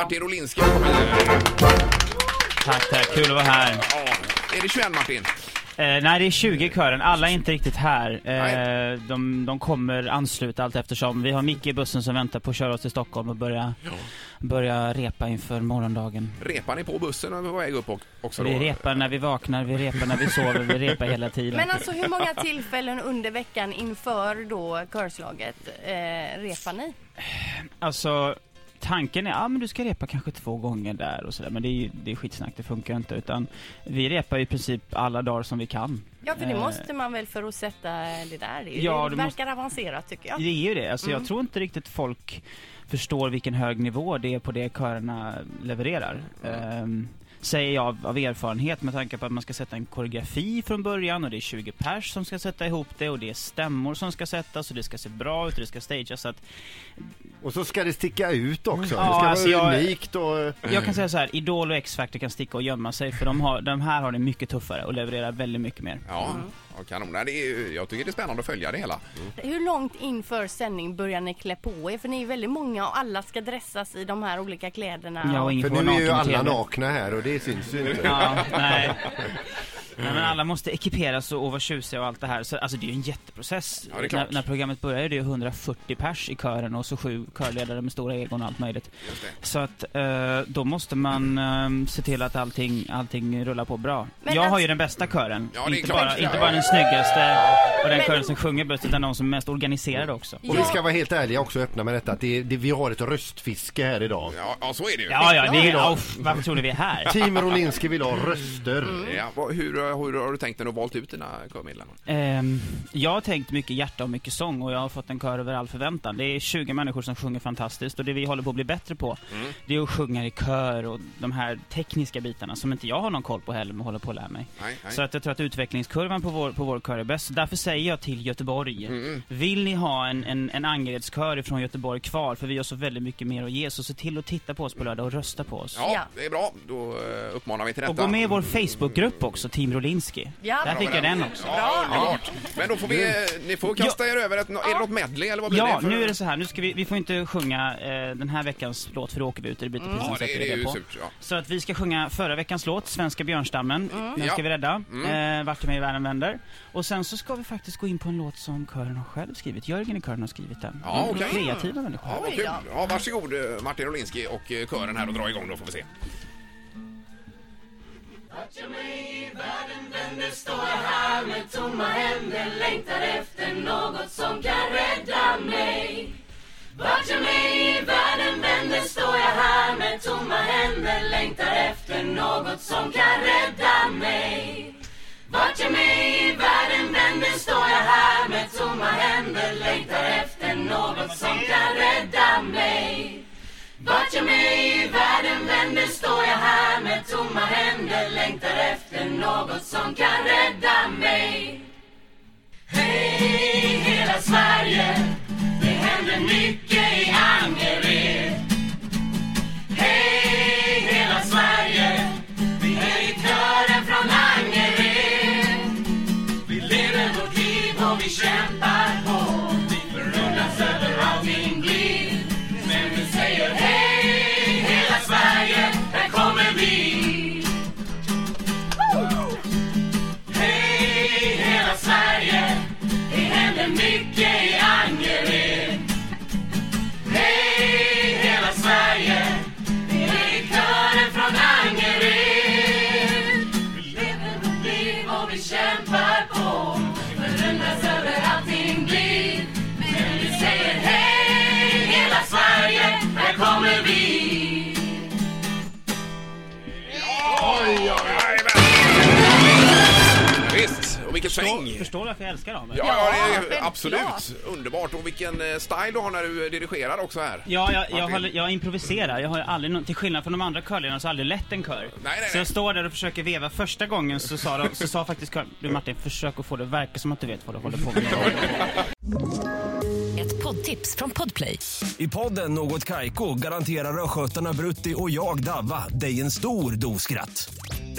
Martin Rolinski. Tack, tack. Kul att vara här. Ja, är det 21 Martin? Eh, nej, det är 20 i kören. Alla är inte riktigt här. Eh, de, de kommer ansluta allt eftersom. Vi har Micke i bussen som väntar på att köra oss till Stockholm och börja, börja repa inför morgondagen. Repar ni på bussen och är på väg upp också då? Vi repar när vi vaknar, vi repar när vi sover, vi repar hela tiden. Men alltså hur många tillfällen under veckan inför då körslaget eh, repar ni? Alltså, tanken är, ja men du ska repa kanske två gånger där och sådär, men det är det är skitsnack, det funkar inte. Utan vi repar i princip alla dagar som vi kan. Ja, för det Eh, måste man väl för att sätta det där. Det, Ja, det verkar avancerat tycker jag. Det är ju det. Alltså, Mm. Jag tror inte riktigt folk förstår vilken hög nivå det är på det körerna levererar. Ehm, säger jag av, erfarenhet med tanke på att man ska sätta en koreografi från början och det är 20 pers som ska sätta ihop det och det är stämmor som ska sättas och det ska se bra ut och det ska stageas. Så att Och så ska det sticka ut också. det Ja, ska alltså vara jag- unikt och... jag kan säga så här, Idol och X-Factor kan sticka och gömma sig för de, har, de här har det mycket tuffare och levererar väldigt mycket mer. Ja, ja kanon. Nej, det är, jag tycker det är spännande att följa det hela. Hur långt inför sändning börjar ni klä på er? För ni är väldigt många och alla ska dressas i de här olika kläderna. Ja, och För nu är ju alla TV. nakna här och det syns ju inte. Ja, nej. Nej, men alla måste ekiperas och, och vara tjusiga och allt det här. Så, alltså det är ju en jätteprocess. Ja, det är klart. när, när programmet börjar är det ju 140 pers i kören och så sju körledare med stora egon och allt möjligt. Just det. Så att eh, då måste man eh, se till att allting, allting rullar på bra. Men jag har alltså- ju den bästa kören. Ja, det är inte, klart. bara, Ja, inte ja. bara den snyggaste och den kören som sjunger bäst, utan de som är mest organiserade också. Och vi ska vara helt ärliga också och öppna med detta att det, det, vi har ett röstfiske här idag. Ja, ja, så är det ju. Ja, ja, det är, Ja. uff, varför tror du vi är här? Team Rolinski vill ha röster. Ja, vad- hur, hur har du tänkt när du valt ut dina körmedlemmar? Ehm, jag har tänkt mycket hjärta och mycket sång och jag har fått en kör över all förväntan. Det är 20 människor som sjunger fantastiskt och det vi håller på att bli bättre på Mm. det är att sjunga i kör och de här tekniska bitarna som inte jag har någon koll på heller men håller på att lära mig. Nej, nej. Så att jag tror att utvecklingskurvan på vår, på vår kör är bäst. Därför säger jag till Göteborg, Mm. vill ni ha en, en, en Angeredskör ifrån Göteborg kvar, för vi har så väldigt mycket mer att ge, så se till att titta på oss på lördag och rösta på oss. Ja, Ja. det är bra. Då eh, uppmanar vi till detta. Och gå med i vår Facebookgrupp också, Team Rolinski. Ja, Där fick jag den också. Ja, underbart. Men då får vi, eh, ni får kasta er över ett, är det något medley eller vad blir Ja, det? för- nu är det så här. Nu ska vi, vi får inte sjunga eh, den här veckans låt för då åker vi ut och det blir inte Ja, prisen det, det är ju surt. Ja. Så att vi ska sjunga förra veckans låt, Svenska björnstammen. Den ska Ja. vi rädda. Mm. Eh, Vart är mig världen vänder. Och sen så ska vi faktiskt gå in på en låt som kören har själv skrivit. Jörgen i kören har skrivit den. Ja, Mm, okej. Kreativa människor. Ja, vad kul. Ja, varsågod eh, Martin Rolinski och eh, kören här och dra igång då får vi se. Touchar mig i världen, vänder, står jag här med tomma händer längtar efter något som kan rädda mig. Vart jag mig i världen vänder står jag här med tomma händer längtar efter något som kan rädda mig. Vart jag mig i världen vänder står jag här med tomma händer längtar efter något som kan rädda mig. Något som kan rädda mig. Hej hela Sverige, Sverige, det händer mycket Och vilket sväng. Förstår du varför jag älskar dem? Ja, ja, det är absolut underbart. Och vilken eh, style du har när du dirigerar också här. Ja, jag, jag, håller, jag improviserar. Jag har aldrig, till skillnad från de andra körledarna så har jag aldrig lett en kör. nej, Så nej. jag står där och försöker veva. Första gången så sa, de, så sa faktiskt kören, du Martin, försök att få det att verka som att du vet vad du håller på med. Ett poddtips från Podplay. I podden Något Kaiko garanterar östgötarna Brutti och jag, Davva, dig en stor dos skratt.